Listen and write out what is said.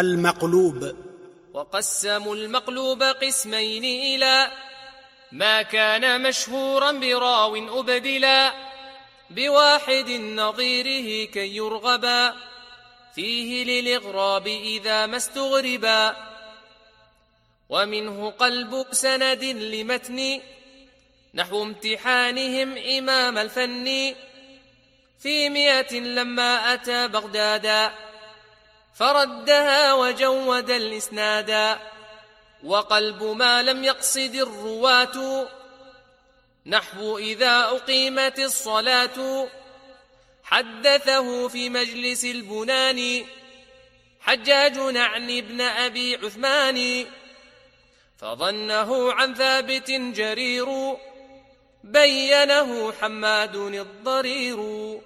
المقلوب. وقسموا المقلوب قسمين إلى ما كان مشهورا براو أبدلا بواحد نظيره كي يرغبا فيه للإغراب إذا ما استغربا. ومنه قلب سند لمتن نحو امتحانهم إمام الفن في مئة لما أتى بغدادا. فردها وجود الإسنادا وقلب ما لم يقصد الرواة. نحو إذا أقيمت الصلاة. حدثه في مجلس البنان. حجاج عن ابن أبي عثمان. فظنه عن ثابت جرير. بينه حماد الضرير.